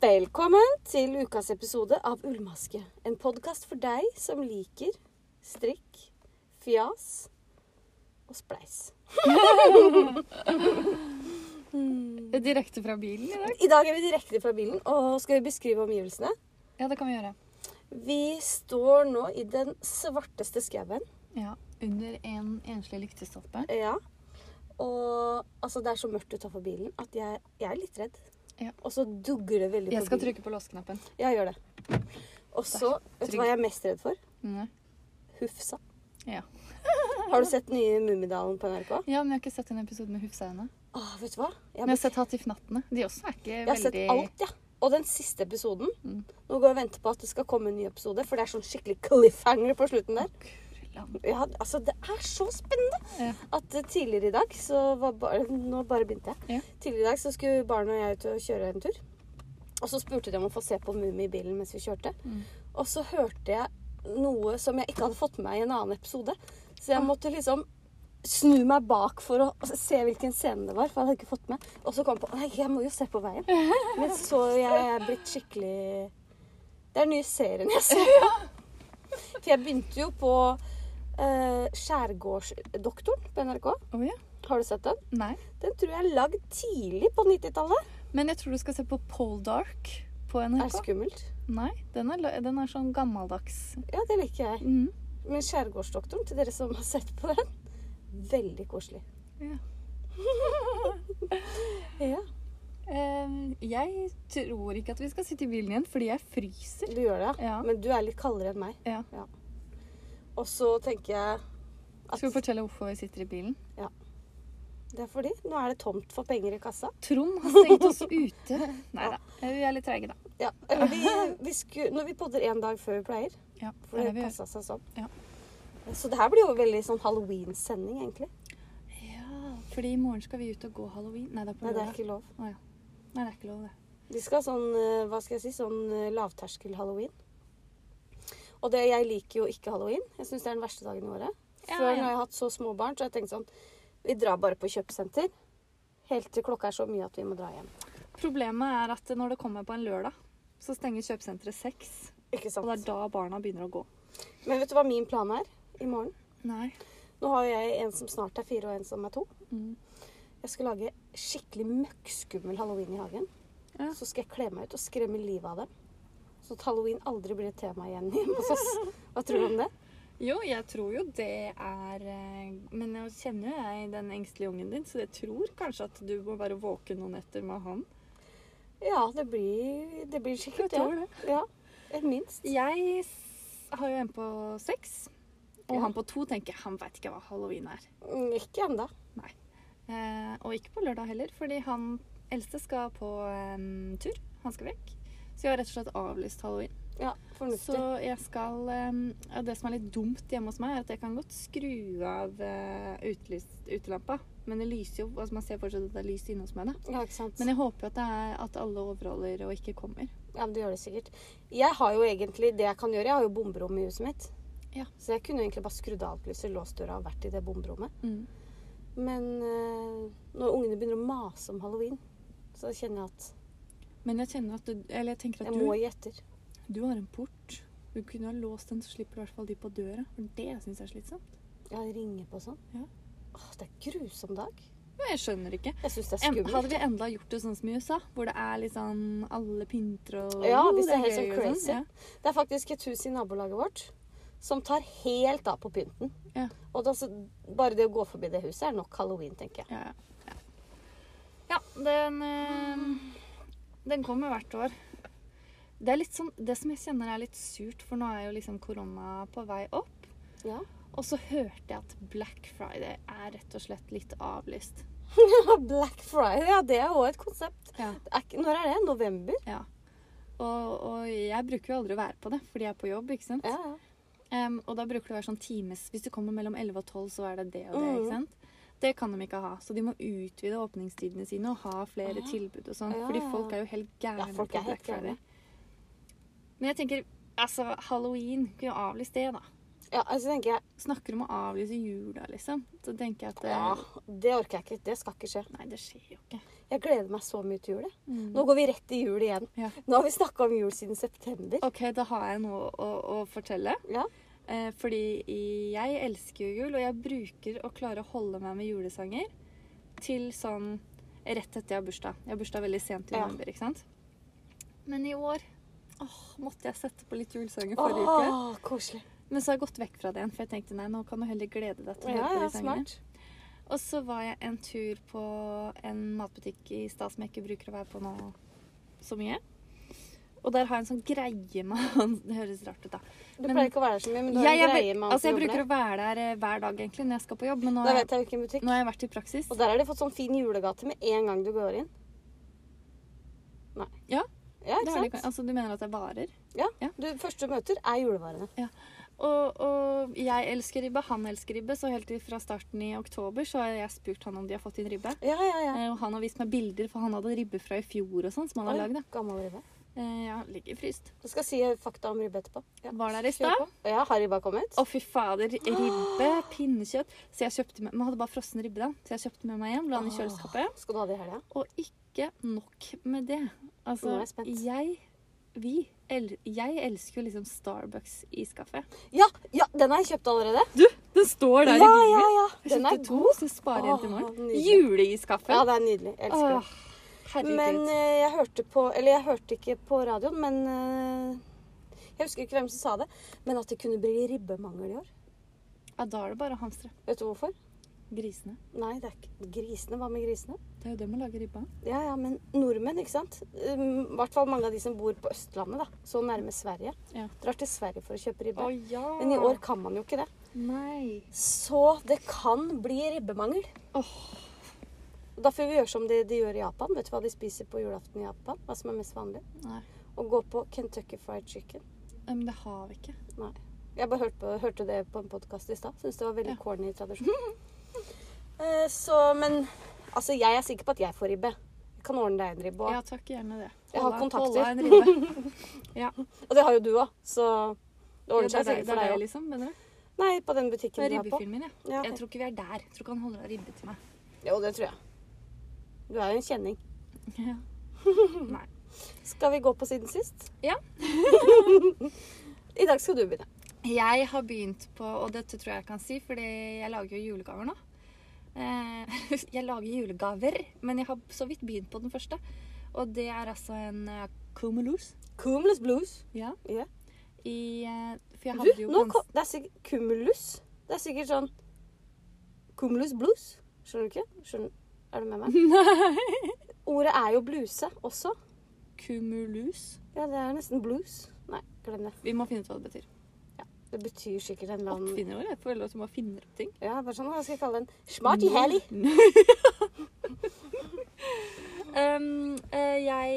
Velkommen til ukas episode av Ullmaske. En podkast for deg som liker strikk, fjas og spleis. Direkte fra bilen i dag? I dag er vi direkte fra bilen, og skal vi beskrive omgivelsene? Ja, det kan vi gjøre. Vi står nå i den svarteste skauen. Ja, Under en enslig lyktestolpe. Ja. Og altså, det er så mørkt utafor bilen at jeg, jeg er litt redd. Ja. Og så dugger det veldig Jeg skal trykke på låsknappen. Ja, gjør det. Og så, vet du hva jeg er mest redd for? Nei. Hufsa. Ja. Har du sett nye Mummidalen på NRK? ja, men jeg har ikke sett en episode med Hufsa ennå. Ah, vet du hva? Jeg, Men jeg har sett Hatt Nattene. De også er ikke jeg har sett alt. Ja. Og den siste episoden Mm. Nå går jeg og venter på at det skal komme en ny episode, for det er sånn skikkelig cliffhanger på slutten der. Kurland. Ja, altså, det er så spennende! Ja. At eh, tidligere i dag så var bare Nå bare begynte jeg. Ja. Tidligere i dag så skulle barna og jeg ut og kjøre en tur. Og så spurte de om å få se på Mummi i bilen mens vi kjørte. Mm. Og så hørte jeg noe som jeg ikke hadde fått med meg i en annen episode. Så jeg Ah. måtte liksom snu meg bak for å se hvilken scene det var. For jeg hadde ikke fått med. Og så kom jeg på Nei, jeg må jo se på veien. Men så jeg er blitt skikkelig Det er den nye serien jeg ser. For jeg begynte jo på uh, Skjærgårdsdoktoren på NRK. Oh, ja? Har du sett den? Nei. Den tror jeg er lagd tidlig på 90-tallet. Men jeg tror du skal se på Poldark på NRK. er skummelt. Nei, den er, den er sånn gammeldags. Ja, det liker jeg. Mm. Men Skjærgårdsdoktoren, til dere som har sett på den, veldig koselig. Ja. Ja, Uh, jeg tror ikke at vi skal sitte i bilen igjen, fordi jeg fryser. du gjør det, ja. Ja. Men du er litt kaldere enn meg. Ja. Og så tenker jeg at Skal vi fortelle hvorfor vi sitter i bilen? Ja. det er fordi nå er det tomt for penger i kassa. Trond har stengt oss ute. Nei da. Vi er litt treige, da. Ja, eller vi, vi sku, når vi podder én dag før vi pleier. Ja, For det passa seg sånn. Ja. Så det her blir jo veldig sånn halloween-sending, egentlig. Ja, fordi i morgen skal vi ut og gå halloween. Nei, det er på Nei, det er ikke lov. Å, ja. Nei, det er ikke lov, det. Vi skal sånn, eh, hva skal jeg si, sånn eh, lavterskel-halloween. Og det, jeg liker jo ikke halloween. Jeg syns det er den verste dagen i året. Før, ja. når jeg har hatt så små barn, så har jeg tenkt sånn Vi drar bare på kjøpesenter. Helt til klokka er så mye at vi må dra hjem. Problemet er at når det kommer på en lørdag, så stenger kjøpesenteret seks. Og det er da barna begynner å gå. Men vet du hva min plan er i morgen? Nei. Nå har jeg en som snart er fire, og en som er to. Mm. Jeg skal lage skikkelig møkkskummel halloween i hagen. Ja. Så skal jeg kle meg ut og skremme livet av dem. Så at halloween aldri blir et tema igjen hjemme hos oss. Hva tror du om det? Jo, jeg tror jo det er eh, Men jeg kjenner jo jeg den engstelige ungen din, så jeg tror kanskje at du må være våken noen netter med han. Ja, det blir, det blir sikkert Jeg tror det. Ja. Ja, minst. Jeg har jo en på seks, og Ja. han på to tenker han veit ikke hva halloween er. Mm, Ikke ennå. Eh, og ikke på lørdag heller, fordi han eldste skal på en tur. Han skal vekk. Så jeg har rett og slett avlyst halloween. Ja, fornuftig. Så jeg skal em, ja, Det som er litt dumt hjemme hos meg, er at jeg kan godt skru av utlyst, utelampa. Men det lyser jo altså Man ser fortsatt at det er lys inne hos meg. da. Ja, ikke sant. Men jeg håper jo at, er, at alle overholder og ikke kommer. Ja, men det gjør det sikkert. Jeg har jo egentlig det jeg kan gjøre. Jeg har jo bomberom i huset mitt. Ja. Så jeg kunne egentlig bare skrudd av alt lyset, låst døra og vært i det bomberommet. Men eh, når ungene begynner å mase om halloween, så kjenner jeg at Men jeg kjenner at du Eller jeg tenker at jeg du, må gi etter. du har en port. Du kunne ha låst den, så slipper du i hvert fall de på døra. For det syns jeg er slitsomt. Ja, ringer på sånn. Ja. Åh, det er grusom dag. Men jeg skjønner ikke. Jeg synes det er skummelt. hadde vi enda gjort det sånn som i USA, hvor det er litt sånn alle pynter og Ja, hvis det er helt sånn crazy. crazy. Ja. Det er faktisk et hus i nabolaget vårt som tar helt av på pynten. Ja. Og det, altså, bare det å gå forbi det huset er nok halloween, tenker jeg. Ja, ja. ja den, eh, den kommer hvert år. Det sånn, det som jeg kjenner er litt surt, for nå er jo liksom korona på vei opp. Ja. Og så hørte jeg at Black Friday er rett og slett litt avlyst. Black Friday, ja, det er òg et konsept. Ja. Når er det? November? ja. Og, og jeg bruker jo aldri å være på det, fordi jeg er på jobb, ikke sant? Ja, ja. Um, og da bruker det å være sånn times Hvis du kommer mellom 11 og 12, så er det det og det. mm. ikke sant? Det kan de ikke ha. Så de må utvide åpningstidene sine og ha flere Ah. tilbud og sånn. Ja. Fordi folk er jo helt gærne Ja, på Black Friday. Men jeg tenker altså, halloween kunne jo avlyst det, da. Ja, altså tenker jeg Snakker om å avlyse jula, liksom. Så tenker jeg at det, Ja, det orker jeg ikke. Det skal ikke skje. Nei, det skjer jo ikke. Jeg gleder meg så mye til jul. Mm. Nå går vi rett i jul igjen. Ja. Nå har vi snakka om jul siden september. OK, da har jeg noe å, å fortelle. Ja. Eh, fordi jeg elsker jo jul, og jeg bruker å klare å holde meg med julesanger til sånn rett etter jeg har bursdag. Jeg har bursdag veldig sent i Ja. ikke sant? Men i år åh, måtte jeg sette på litt julesanger forrige uke. Åh, koselig. Men så har jeg gått vekk fra det igjen, for jeg tenkte nei, nå kan du heller glede deg til å Ja, høre på ja, de sangene. smart. Og så var jeg en tur på en matbutikk i stad som jeg ikke bruker å være på nå så mye. Og der har jeg en sånn greie med han Det høres rart ut, da. Du Men- pleier ikke å være der så mye, men du har Jeg, en greie med han altså, jeg bruker å være der eh, hver dag egentlig når jeg skal på jobb, men nå, Da vet jeg, hvilken butikk. nå har jeg vært i praksis. Og der har de fått sånn fin julegate med en gang du går inn. Nei. Ja, Ja, ikke sant? de, altså, du mener at det er varer? Ja. Ja. Du, første du møter, er julevarene. Og, og jeg elsker ribbe, han elsker ribbe, så helt fra starten i oktober så har jeg spurt han om de har fått inn ribbe. Ja, ja, ja. Eh, Og han har vist meg bilder, for han hadde ribbe fra i fjor og sånn, som han har lagd. Eh, Ja, ligger fryst. Du skal si fakta om ribbe etterpå. Ja. Var der i stad. Ja, har ribba kommet? Å, fy fader. Ribbe, pinnekjøtt. Så jeg kjøpte med, Man hadde bare frossen ribbe, da. Så jeg kjøpte med meg hjem, la den i kjøleskapet. Skal du ha det i helga? Og ikke nok med det. Altså, Nå er jeg spent. jeg Vi el, Jeg elsker jo liksom Starbucks iskaffe. Ja, ja, den har jeg kjøpt allerede. Du, den står der Ja, i bilen ja, ja. ja. Jeg Den er to, god. så jeg sparer igjen til i morgen. Juleiskaffe. Ja, det er nydelig. Jeg elsker det. Herregud. Men eh, jeg hørte på Eller jeg hørte ikke på radioen, men eh, Jeg husker ikke hvem som sa det, men at det kunne bli ribbemangel i år. ja, da er det bare å hamstre. Vet du hvorfor? Grisene. Nei, det er ikke grisene. Hva med grisene? Det er jo dem å lage ribba. Ja, ja, men nordmenn, ikke sant? Um, hvert fall mange av de som bor på Østlandet, da. Så nærme Sverige. Ja. Drar til Sverige for å kjøpe ribbe. Å ja. Men i år kan man jo ikke det. Nei. Så det kan bli ribbemangel. Åh. Og Da får vi gjøre som de, de gjør i Japan. Vet du hva de spiser på julaften i Japan? Hva som er mest vanlig? Nei. Å gå på Kentucky Fried Chicken. Men det har vi ikke. Nei. Jeg bare hørte, på, hørte det på en podkast i stad. Syns det var veldig Ja. corny tradisjon. Eh, så, men altså, jeg er sikker på at jeg får ribbe. Jeg kan ordne deg en ribbe òg. Ja takk, gjerne det. Jeg har kontakter. holde en ribbe. ja. Og det har jo du òg, så det ordner det er seg sikkert for deg òg. liksom, mener du? Nei, på den butikken du er på. ribbefilmen, ja. Ja, Jeg tror ikke vi er der. Jeg tror ikke han holder av ribbe til meg. Jo, det tror jeg. Du er jo en kjenning. Ja. Nei. Skal vi gå på siden sist? Ja. I dag skal du begynne. Jeg har begynt på, og dette tror jeg jeg kan si, fordi jeg lager jo julegaver nå. Eh, jeg lager julegaver, men jeg har så vidt begynt på den første. Og det er altså en uh, Cumulus. Cumulus blues. Ja. Yeah. I, eh, for jeg Du, jo nå kom, det er sikkert Cumulus. Det er sikkert sånn Cumulus blues. Skjønner du ikke? Skjønner, er du med meg? Nei. Ordet er jo bluse også. Kumulus? Ja, det er nesten blues. Nei, glem det. Vi må finne ut hva det betyr. Ja, Det betyr sikkert en eller annen Oppfinner ord. Jeg føler at du må finne opp ting. Ja, bare sånn, hva skal jeg kalle den? Smarty Helly. um, eh, jeg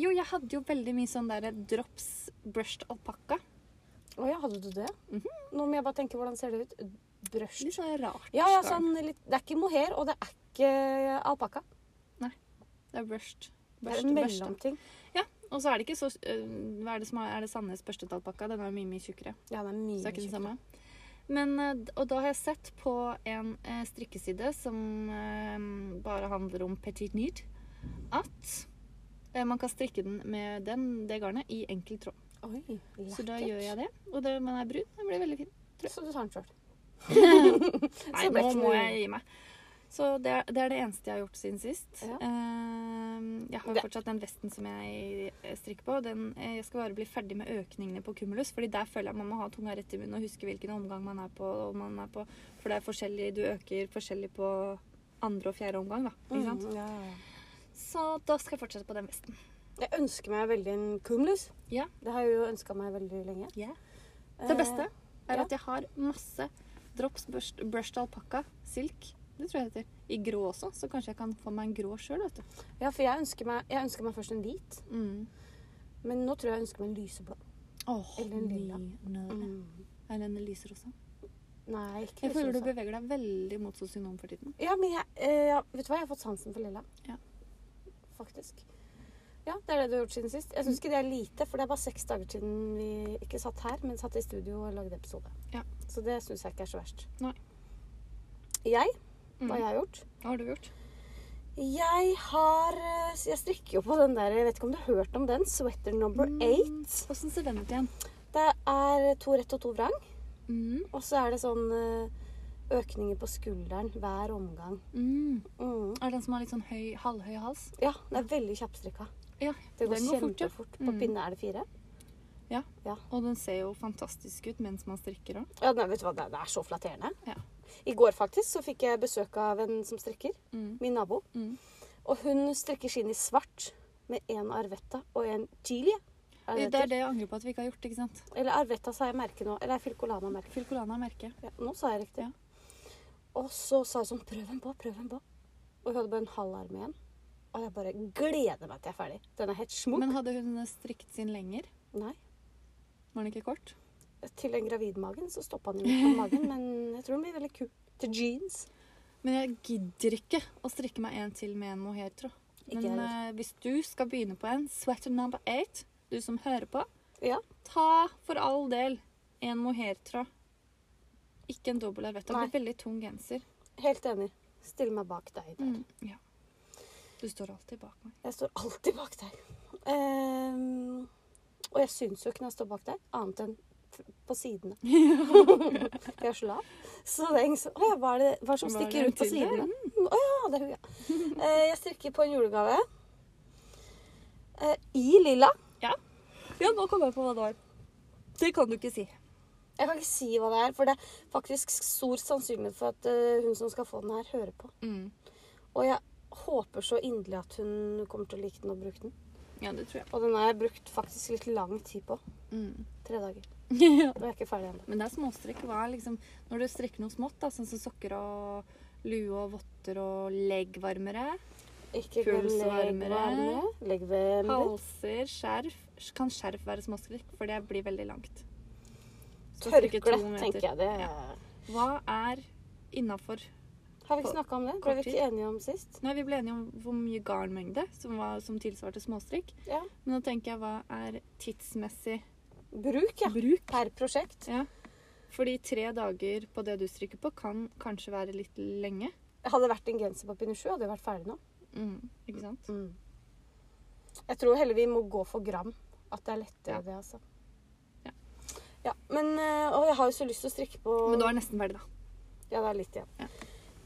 Jo, jeg hadde jo veldig mye sånn der drops brushed alpakka. Å ja, hadde du det? Mhm. Nå må jeg bare tenke hvordan ser det ut. Brøst. Litt sånn rart. Ja, ja, sånn litt Det er ikke mohair, og det er ikke alpakka. Det er brushed. Det er en mellomting. Ja, og så er det ikke så Hva er det som er, er det Sandnes børstet alpakka? Den er mye, mye tjukkere. Ja, den er mye Så det er ikke den samme. Men, og da har jeg sett på en strikkeside som bare handler om petit nude, at man kan strikke den med den, det garnet i enkel tråd. Oi, Så da gjør jeg det. Og det, man er brun. Den blir veldig fin. Så du tar den sjøl. Nei, nå må jeg gi meg. Så det er, det er det eneste jeg har gjort siden sist. Ja. Ehm, jeg har jo fortsatt den vesten som jeg eh, strikker på. Den, eh, jeg skal bare bli ferdig med økningene på Cumulus, fordi der føler jeg man må ha tunga rett i munnen og huske hvilken omgang man er på. Og man er på for det er forskjellig, du øker forskjellig på andre og fjerde omgang. da, ikke sant? Mm, ja. Så da skal jeg fortsette på den vesten. Jeg ønsker meg veldig en cumulus. Ja. Det har jeg jo ønska meg veldig lenge. Det beste er ja. at jeg har masse drops brushed, brushed alpakka silk. Det tror jeg det heter. I grå også, så kanskje jeg kan få meg en grå sjøl, ja, for jeg ønsker, meg, jeg ønsker meg først en hvit, Mm. men nå tror jeg jeg ønsker meg en lyseblå. Oh, Eller en lilla. Mm. Eller en lyserosa? Nei, ikke Jeg føler du beveger deg veldig mot sosionom for tiden. Ja, men jeg, eh, vet du hva? Jeg har fått sansen for lilla. Ja. Faktisk. Ja, det er det du har gjort siden sist. Jeg syns ikke det er lite, for det er bare seks dager siden vi ikke satt her, men satt i studio og lagde episode. Ja. Så det syns jeg ikke er så verst. Nei. Jeg, Mm. hva jeg har gjort? Hva har du gjort? Jeg har eh, Jeg strikker jo på den der Jeg vet ikke om du har hørt om den? Sweater number Mm. Hvordan ser den ut igjen? Det er to rett og to vrang. Mm. Og så er det sånn eh, økninger på skulderen hver omgang. Mm. Mm. Er det den som har litt sånn høy, halvhøy hals? Ja, Den er veldig kjappstrikka. Ja, Det går går kjempefort. ja. På Mm. pinne er det fire. Og den ser jo fantastisk ut mens man strikker òg. Ja, nei, vet du hva, det, er så flatterende. Ja. I går faktisk så fikk jeg besøk av en som strikker. Mm. Min nabo. Mm. Og hun strikker skinn i svart med en arvetta og en chili. Er Det er det jeg angrer på at vi ikke har gjort. ikke sant? Eller arvetta sa jeg merke nå. Eller filcolana-merke. Filcolana-merke. Ja, nå sa jeg riktig. Ja. Og så sa hun sånn Prøv den på, prøv den på. Og hun hadde bare en halv arm igjen. Og jeg bare gleder meg til jeg er ferdig. Den er helt smuk. Men hadde hun strikket sin lenger? Nei. Var den ikke kort? Til den gravidmagen så stoppa den jo på magen, men jeg tror den blir veldig kul. Til jeans. Men jeg gidder ikke å strikke meg en til med en. Ikke Men uh, hvis du skal begynne på en sweater number eight, du som hører på, Ja. ta for all del en mohairtråd. Ikke en dobbel arvett. Det blir veldig tung genser. Helt enig. Stille meg bak deg der. Mm, ja. Du står alltid bak meg. Jeg står alltid bak deg. Um, og jeg syns jo ikke når jeg står bak deg, annet enn på sidene. jeg er så lav. Så det er ingen som Å ja, hva er det, hva som er stikker rundt på sidene? Å ja, det er hun, ja. Uh, jeg strikker på en julegave. uh, I lilla. Ja, nå kom jeg på hva det var. Det kan du ikke si. Jeg kan ikke si hva det er, for det er faktisk stor sannsynlighet for at uh, hun som skal få den her, hører på. Mm. Og jeg håper så inderlig at hun kommer til å like den og bruke den. Ja, det tror jeg. Og den har jeg brukt faktisk litt lang tid på. Mm. Tre dager. ja. Og jeg er ikke ferdig ennå. Men det er småstrekk. Hva er liksom Når du strekker noe smått, da, sånn som sokker og lue og votter og leggvarmere, Ikke Pulsvarmere. leggvarmere. Halser, skjerf Kan skjerf være småstrekk? For det blir veldig langt. Tørkle, tenker jeg. Det Ja. Hva er innafor har vi ikke snakka om det. Ble vi ikke enige om sist? Nå er vi ble enige om hvor mye garnmengde som, var, som tilsvarte småstrikk. Ja. Men nå tenker jeg hva er tidsmessig Bruk, ja. bruk? Per prosjekt. Ja. Fordi tre dager på det du strikker på, kan kanskje være litt lenge. Hadde det vært en genser på Pinusju, hadde jeg vært ferdig nå. Mm, ikke sant? Jeg tror heller vi må gå for gram. At det er lettere, Ja. det, altså. Ja. Ja, men Og jeg har jo så lyst til å strikke på Men du er nesten ferdig, da. Ja, det er litt igjen. Ja.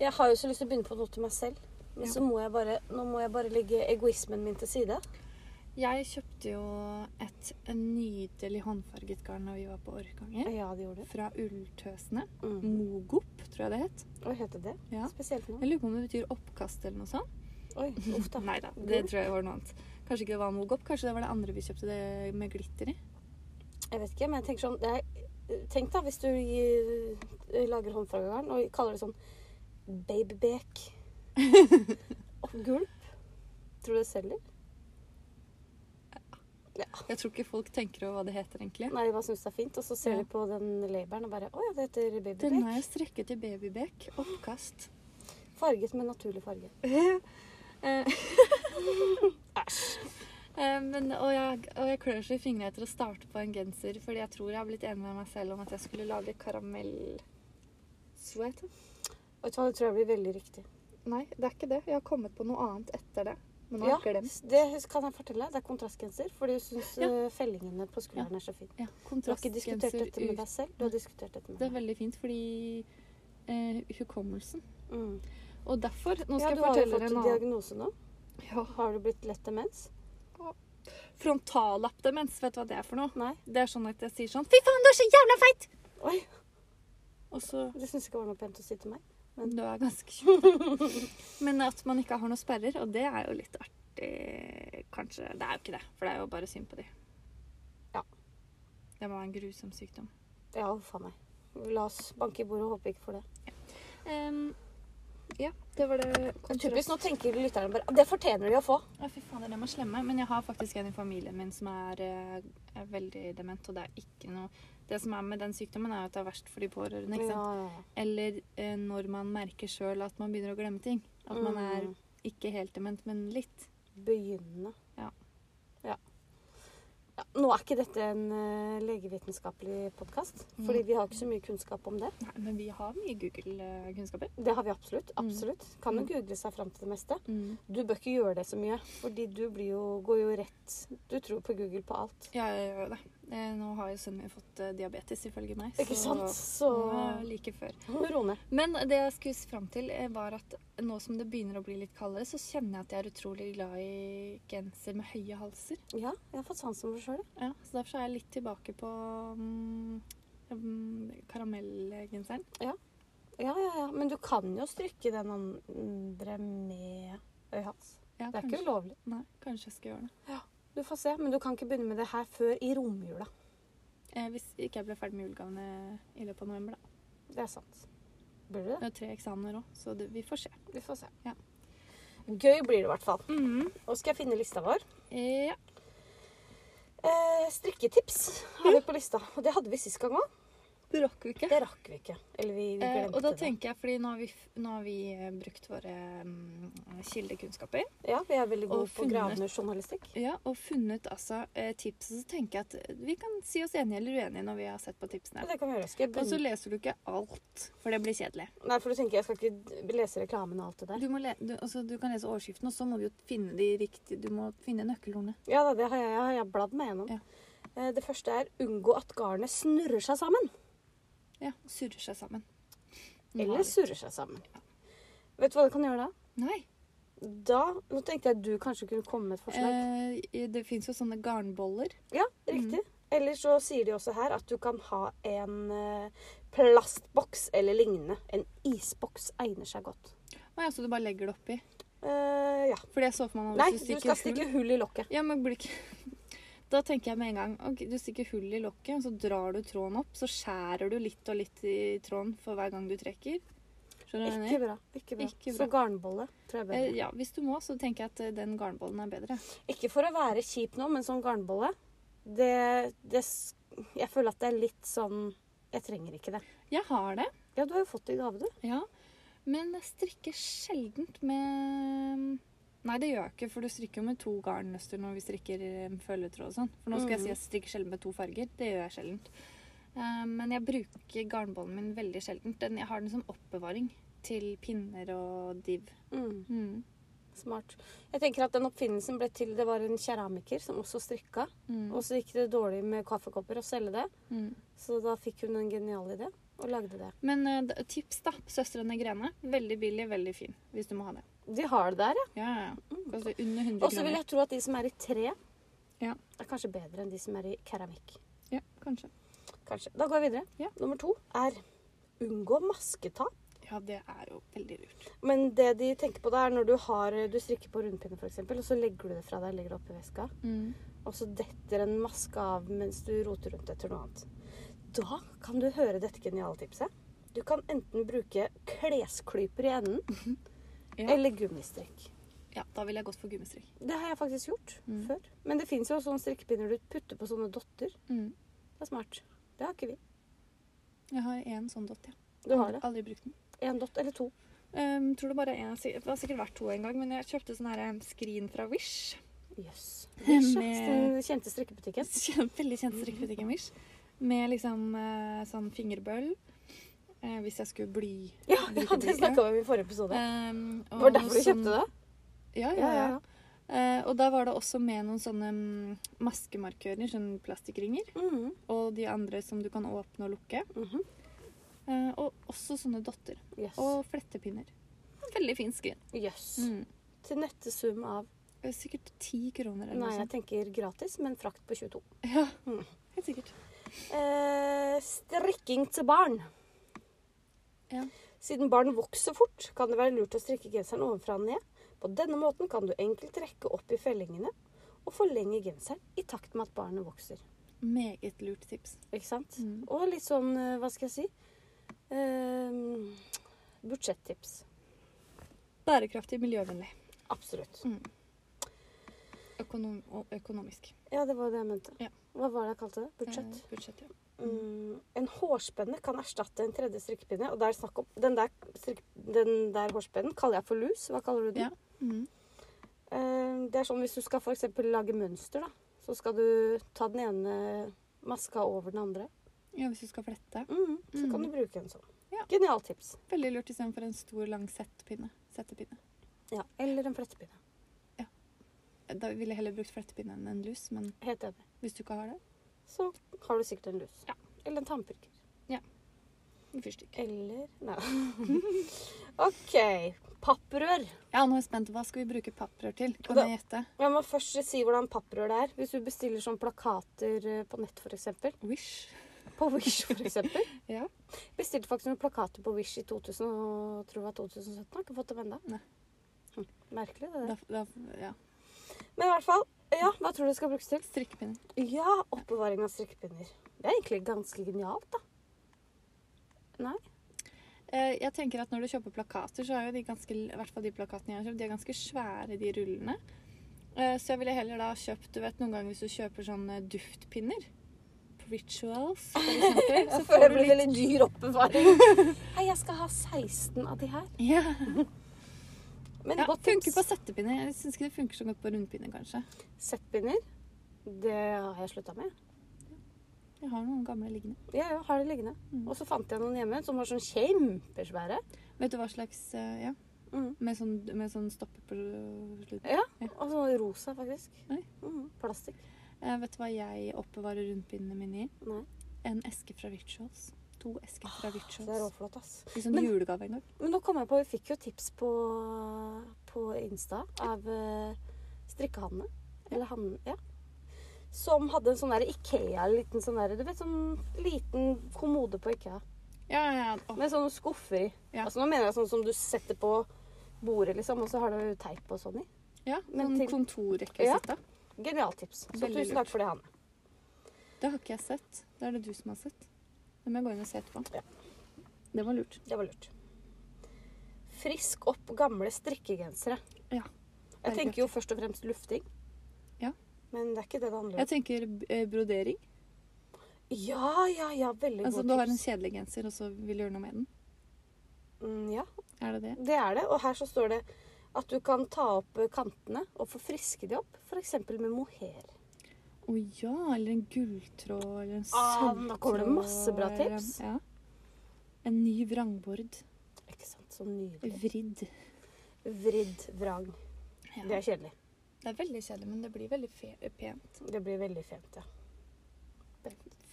Jeg har jo så lyst til å begynne på noe til meg selv. Men Ja. så må jeg bare, nå må jeg bare legge egoismen min til side. Jeg kjøpte jo et nydelig håndfarget garn da vi var på Orkanger. Ja, det gjorde det. Fra Ulltøsene. Mm. Mogop, tror jeg det het. Hva heter det? Ja. Spesielt nå. Jeg lurer på om det betyr oppkast eller noe sånt. Oi, uff da. Nei da, det tror jeg var noe annet. Kanskje ikke det var Mogop, kanskje det var det andre vi kjøpte det med glitter i. Jeg vet ikke, men jeg tenker sånn er, Tenk da hvis du gir, lager håndfargegarn og kaller det sånn babybek og gulp. Tror du det selger? Ja. Jeg tror ikke folk tenker over hva det heter egentlig. Nei, de bare syns det er fint, og så ser Ja. de på den labelen og bare Å ja, det heter Den babybek. har jeg strekket til babybek. Oppkast. Farget med naturlig farge. Eh, Eh, men, og, jeg, og jeg klør så i fingrene etter å starte på en genser, fordi jeg tror jeg har blitt enig med meg selv om at jeg skulle lage karamell-sweat. Vet du hva, det tror jeg blir veldig riktig. Nei, det er ikke det. Jeg har kommet på noe annet etter det. Men nå Ja, har jeg glemt. det kan jeg fortelle. Det er kontrastgenser, fordi du syns Ja. eh, fellingene på skulderen er så fint. Ja, Du har ikke diskutert dette med deg selv, du har diskutert dette med Det er veldig fint fordi eh, hukommelsen. Mm. Og derfor Nå Ja, skal du jeg har jo fortelle fått har en annen. diagnose nå. Ja, Har du blitt lett demens? Frontallappdemens, vet du hva det er for noe? Nei? Det er sånn at jeg sier sånn Fy faen, du er så jævla feit! Oi, Og så det syns ikke var noe pent å si til meg. Men- Du er ganske tjukk. Men at man ikke har noen sperrer, og det er jo litt artig, kanskje. Det er jo ikke det, for det er jo bare synd på de. Ja. Det må være en grusom sykdom. Ja, a meg. La oss banke i bordet og håpe ikke for det. Em, ja, det var det. Typisk, nå tenker lytterne bare Det fortjener de å få. Ja, fy fader, de er slemme. Men jeg har faktisk en i familien min som er, eh, er veldig dement, og det er ikke noe Det som er med den sykdommen, er at det er verst for de pårørende. ikke sant? Ja, ja, ja. Eller eh, når man merker sjøl at man begynner å glemme ting. At man er Mm. ikke helt dement, men litt. Begynne. Ja, nå er ikke dette en uh, legevitenskapelig podkast, Mm. fordi vi har ikke så mye kunnskap om det. Nei, men vi har mye Google-kunnskaper. Det har vi absolutt. Mm. absolutt. Kan jo Mm. google seg fram til det meste. Du bør ikke gjøre det så mye, fordi du blir jo, går jo rett Du tror på Google på alt. Ja, jeg gjør jo det. Eh, Nå har jo sønnen min fått eh, diabetes, ifølge meg. Ikke sant? Så er jeg like før. Men det jeg skulle fram til, eh, var at nå som det begynner å bli litt kaldere, så kjenner jeg at jeg er utrolig glad i genser med høye halser. Ja, jeg har fått sansen for sjøl. Ja, så derfor er jeg litt tilbake på mm, karamellgenseren. Ja, ja, ja. ja, Men du kan jo strykke den andre med høy hals. Ja, Det er kanskje, ikke ulovlig. Nei, kanskje jeg skal gjøre det. Du får se, men du kan ikke begynne med det her før i romjula. Eh, hvis ikke jeg ble ferdig med julegavene i løpet av november, da. Det er sant. Blir det det? Det er tre eksamener òg, så det, vi får se. Vi får se. Ja. Gøy blir det i hvert fall. Mm. Og skal jeg finne lista vår. Ja. Eh, strikketips har vi på lista. Og det hadde vi sist gang òg. Det rakk vi ikke. Det rakk vi ikke. Eller vi, vi Eh, og da det. tenker jeg, fordi nå har vi, nå har vi eh, brukt våre um, kildekunnskaper Ja, vi er veldig gode på gravende journalistikk. ja, og funnet altså tipset, tips. Så tenker jeg at vi kan si oss enige eller uenige når vi har sett på tipsene. Ja, det kan vi gjøre. Skal jeg Og så leser du ikke alt, for det blir kjedelig. Nei, for du tenker jeg skal ikke lese reklamen og alt det der. Du, må le du, altså, du kan lese overskriften, og så må du jo finne de riktige Du må finne nøkkelordene. Ja da, det har jeg, jeg, har jeg bladd meg gjennom. Ja. Eh, Det første er unngå at garnet snurrer seg sammen. Ja, Surrer seg sammen. Eller surrer seg sammen. Vet du hva du kan gjøre da? Nei. Da, Nå tenkte jeg at du kanskje kunne komme med et forslag. Eh, det fins jo sånne garnboller. Ja, riktig. Eller så sier de også her at du kan ha en eh, plastboks eller lignende. En isboks egner seg godt. Å ja, så du bare legger det oppi? Eh, ja. Fordi jeg så for meg nå Nei, hvis du skal stikke hull i lokket. Ja, men blir ikke Da tenker jeg med en gang ok, Du stikker hull i lokket, og så drar du tråden opp. Så skjærer du litt og litt i tråden for hver gang du trekker. Skjønner du ikke bra, Ikke bra. ikke bra. Så garnbolle tror jeg er bedre. Eh, ja, hvis du må, så tenker jeg at eh, den garnbollen er bedre. Ikke for å være kjip nå, men sånn garnbolle det, det, Jeg føler at det er litt sånn Jeg trenger ikke det. Jeg har det, Ja, du har jo fått det i gave, du. ja. Men jeg strikker sjeldent med Nei, det gjør jeg ikke, for du strikker jo med to garnnøster når vi strikker eh, følgetråd og sånn. For nå skal jeg si at jeg strikker sjelden med to farger. Det gjør jeg sjeldent. Uh, men jeg bruker garnbollen min veldig sjeldent. Den, jeg har den som oppbevaring til pinner og div. Mm, Mm. Smart. Jeg tenker at den oppfinnelsen ble til Det var en keramiker som også strikka. Mm. Og så gikk det dårlig med kaffekopper å selge det. Mm. Så da fikk hun en genial idé og lagde det. Men uh, tips, da. Søstrene Grene. Veldig billig, veldig fin. Hvis du må ha det. De har det der, ja. Ja, ja. Koster under 100 Og så vil jeg tro at de som er i tre, Ja. er kanskje bedre enn de som er i keramikk. Ja, kanskje. Kanskje. Da går jeg videre. Ja. Nummer to er unngå masketap. Ja, det er jo veldig lurt. Men det de tenker på da, er når du, har, du strikker på rundpinne, f.eks., og så legger du det fra deg, legger det oppi veska, Mm. og så detter en maske av mens du roter rundt etter noe annet. Da kan du høre dette geniale tipset. Du kan enten bruke klesklyper i enden Ja. eller gummistrikk. ja, da ville jeg gått for gummistrikk. Det har jeg faktisk gjort Mm. før. Men det fins jo sånne strikkepinner du putter på sånne dotter. Mm. Det er smart. Det har ikke vi. Jeg har én sånn dott, ja. Du har det. Aldri brukt den. Én dott eller to. Um, tror det bare er en. Det har sikkert vært to en gang, men jeg kjøpte sånn her Screen skrin fra Wish. Jøss. Yes. Den kjente strikkebutikken. Veldig kjent strikkebutikken Wish. Med liksom eh, sånn fingerbøll. eh, hvis jeg skulle bly. Ja, ja det snakka vi om i forrige episode. Um, og Var det derfor du sånn- kjøpte det? Ja, ja, Ja, ja. Eh, og da var det også med noen sånne mm, maskemarkører, sånne plastikkringer. Mhm. Og de andre som du kan åpne og lukke. Mhm. Eh, og også sånne dotter. Yes. Og flettepinner. Veldig fin skrin. Jøss. Mm. Til nette sum av Eh, Sikkert ti kroner eller Nei, noe jeg tenker gratis, men frakt på 22. Ja, Mm. helt sikkert. Eh, strikking til barn. Ja. Siden barn vokser fort, kan det være lurt å strikke genseren ovenfra og ned. På denne måten kan du enkelt rekke opp i fellingene og forlenge genseren i takt med at barnet vokser. Meget lurt tips. Ikke sant? Mm. Og litt sånn, eh, hva skal jeg si eh, Budsjettips. Bærekraftig, miljøvennlig. Absolutt. Økonom og økonomisk. Ja, det var det jeg mente. Ja. Hva var det jeg kalte det? Budsjett? Eh, budsjett, ja. Mm, en hårspenne kan erstatte en tredje strikkepinne. Og er snakk om Den der, den der hårspennen kaller jeg for lus. Hva kaller du den? Ja. Mm. Eh, det er sånn hvis du skal eksempel lage mønster, da. Så skal du ta den ene maska over den andre. Ja, hvis du skal flette. Mm, Så kan du bruke en sånn. Ja. Genialt tips. Veldig lurt istedenfor en stor, lang settepinne. settepinne. Ja. Eller en flettepinne. Ja. Da ville jeg heller brukt flettepinne enn en lus, men Helt enig. hvis du ikke har det Så har du sikkert en lus. Ja. Eller en tannpirker. en fyrstikk. Eller Nei. OK. Papprør. Ja, nå er jeg spent. Hva skal vi bruke papprør til? Kan Da- jeg gjette? Jeg må først si hvordan papprør det er. Hvis du bestiller sånn plakater eh, på nett, f.eks. Wish. På Wish, f.eks. Ja. Bestilte faktisk noen plakater på Wish i 2000, og tror det var 2017. Har ikke fått dem ennå. Hm. Merkelig, det Da, der. da, ja. Men i hvert fall, ja, hva tror du det skal brukes til? Strikkepinner. Ja, oppbevaring av strikkepinner. Det er egentlig ganske genialt, da. Nei? Eh, jeg tenker at Når du kjøper plakater, så er jo de ganske, i hvert fall de plakatene jeg har kjøpt, de er ganske svære, de rullene. Eh, så jeg ville heller da kjøpt du vet noen ganger hvis du kjøper sånne duftpinner Rituals, for eksempel, så får du litt veldig dyr oppbevaring. Nei, jeg skal ha 16 av de her. ja. Men ja, Funker på settepinner. Jeg syns ikke det funker så godt på rundpinner, kanskje. Settpinner. Det har jeg slutta med. Jeg har noen gamle liggende. Ja, jeg har det liggende. Mm. Og så fant jeg noen hjemme som var sånn kjempesvære. Vet du hva slags eh, Ja, Mm. med sånn, med sånn stopper på slutten. Ja, Ja. og sånn rosa, faktisk. Mm, plastikk. Eh, vet du hva jeg oppbevarer rundpinnene mine i? Nei. En eske fra Rituals. To esker fra Det er råflott, ass. I sånn Men- julegave en gang. Men nå kom jeg på, vi fikk jo tips på, på Insta av uh, strikkehanne. Eller han, ja. Som hadde en sånn der Ikea, liten sånn der, du vet, sånn liten kommode på Ikea. Ja, ja, oh. Med sånne skuffer i. Ja. Altså, nå mener jeg sånn som du setter på bordet, liksom, og så har du teip og sånn i. ja Men sånn kontorrekvisitt. kontorrekvisita. Genialt tips. Så Veldig tusen takk for det, Hanne. Det har ikke jeg sett. Det er det du som har sett. Det må jeg gå inn og se etterpå. Ja. Det var lurt. Det var lurt. Frisk opp gamle strikkegensere. Ja. Jeg tenker jo først og fremst lufting. Ja. Men det er ikke det det handler om. Jeg tenker eh, brodering. Ja, ja, ja. Veldig Altså god du har en kjedelig genser, og så vil du gjøre noe med den. Mm, ja, Er det det? det er det. Og her så står det at du kan ta opp eh, kantene og få friske de opp. F.eks. med mohair. Å ja, eller en gulltråd, eller en Ah, sølvtråd. da kommer det masse bra eller tips. Ja. En ny vrangbord. Ikke sant? Så nydelig. Vridd. Vridd vrang. Ja. Det er kjedelig. Det er veldig kjedelig, men det blir veldig fe pent. Det blir veldig fint, ja.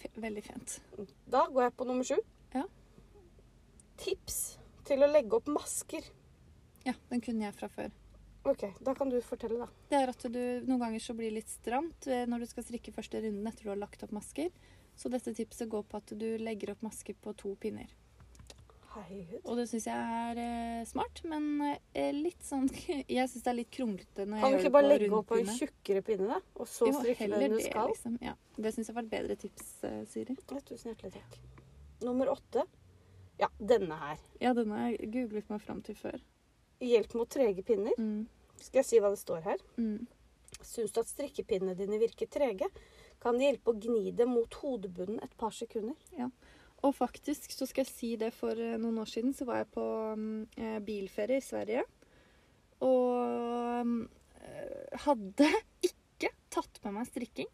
Fe veldig fint. Da går jeg på nummer sju. Ja. Tips til å legge opp masker. Ja, den kunne jeg fra før. Ok, da kan du fortelle, da. Det er at du noen ganger så blir litt stramt eh, når du skal strikke første runden etter du har lagt opp masker. Så dette tipset går på at du legger opp masker på to pinner. Herregud. Og det syns jeg er eh, smart, men eh, litt sånn Jeg syns det er litt kronglete når jeg Kan du gjør ikke det bare på legge opp på en tjukkere pinne, da? Og så Jo, strikke heller den du det, skal? liksom. Ja, det syns jeg var et bedre tips, eh, Siri. Ja, tusen hjertelig takk. Nummer åtte. Ja, denne her. Ja, denne har jeg googlet meg fram til før. Hjelp mot trege pinner. Mm. Skal jeg si hva det står her? Mm. Syns du at strikkepinnene dine virker trege, kan det hjelpe å gni dem mot hodebunnen et par sekunder. Ja. Og faktisk så skal jeg si det for eh, noen år siden så var jeg på mm, eh, bilferie i Sverige. Og eh, hadde ikke tatt med meg strikking.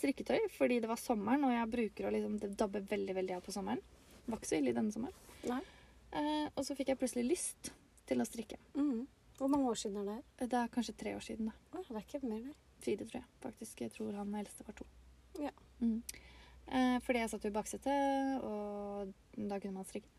Strikketøy fordi det var sommeren, og jeg bruker å liksom Det dabber veldig veldig av på sommeren. Det var ikke så ille denne sommeren. Eh, og så fikk jeg plutselig lyst til å strikke. Mm. Hvor mange år siden er det? Det er kanskje tre år siden, da. Å, det er ikke mer, der. Fire, tror jeg. Faktisk. Jeg tror han eldste var to. Ja. Mm. Eh, fordi jeg satt i baksetet, og da kunne man strikke.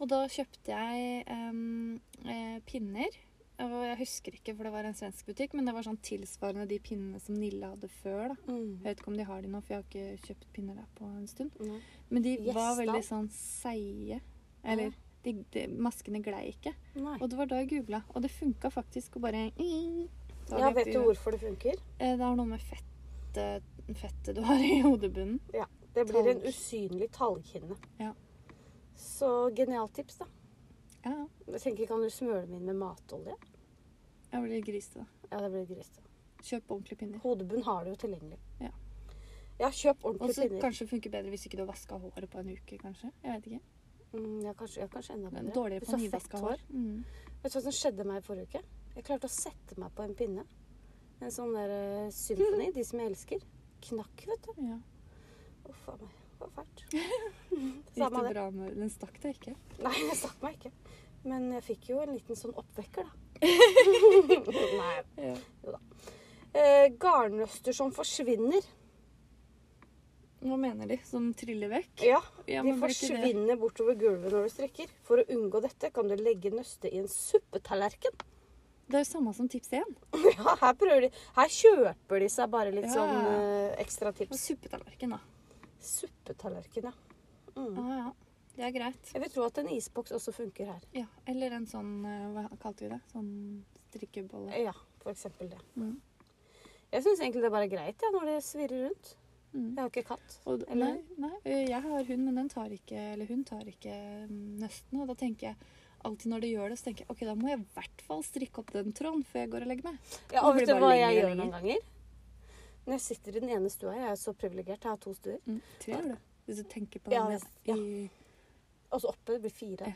Og da kjøpte jeg eh, pinner. Og jeg husker ikke, for det var en svensk butikk, men det var sånn tilsvarende de pinnene som Nille hadde før. da. Mm. Jeg vet ikke om de har de nå, for jeg har ikke kjøpt pinner der på en stund. Mm. Men de var Gjesdal? veldig sånn seige. Eller de, de, maskene glei ikke. Nei. Og det var da jeg googla, og det funka faktisk å bare Ja, vet du hvorfor det funker? Eh, Det har noe med fettet, fettet du har i hodebunnen. Det blir en usynlig talghinne. Ja. Så genialt tips, da. Ja, ja. Jeg tenker, Kan du smøre dem inn med matolje? Jeg blir grisete. da. Ja, det blir grisete. Kjøp ordentlige pinner. Hodebunn har du jo tilgjengelig. Ja. Ja, kjøp Og ordentlige så pinner. kanskje funker bedre hvis ikke du har vaska håret på en uke, kanskje. Jeg vet ikke. Mm, ja, kanskje, ja, kanskje enda bedre. dårligere på nyvaska hår. Mm. Vet du hva som skjedde meg i forrige uke? Jeg klarte å sette meg på en pinne. En sånn der uh, symfoni, de som jeg elsker. knakk, vet du. Ja. Uff a meg. Det var fælt. Gikk det bra med Den stakk deg ikke? Nei, den stakk meg ikke. Men jeg fikk jo en liten sånn oppvekker, da. Nei. Ja. Eh, garnnøster som forsvinner. Hva mener de? Som triller vekk? Ja, Ja, de forsvinner bortover gulvet når du strikker. For å unngå dette kan du legge nøstet i en suppetallerken. Det er jo samme som tips én. Ja, her prøver de Her kjøper de seg bare litt Ja. sånn uh, ekstra Og tips. suppetallerken, da. Suppetallerken, ja. Mm. Ah, ja. Det er greit. Jeg vil tro at en isboks også funker her. Ja. Eller en sånn eh, Hva kalte vi det? Sånn strikkebolle. Ja, for eksempel det. Mm. Jeg syns egentlig det er bare greit ja, når det svirrer rundt. Mm. Jeg har ikke katt. Og, Eller- nei, nei, eh, jeg har hund, men den tar ikke, eller hun tar ikke Nøsten nøstene. Og da tenker jeg alltid når det gjør det, så tenker jeg ok, da må jeg i hvert fall strikke opp den tråden før jeg går og legger meg. Ja, og vet du hva jeg gjør noen ganger? Når jeg sitter i den ene stua Jeg er så privilegert, jeg har to stuer. Mm. Tre gjør du, Hvis du tenker på Ja, den ja. i Og så oppe det blir fire. Ja.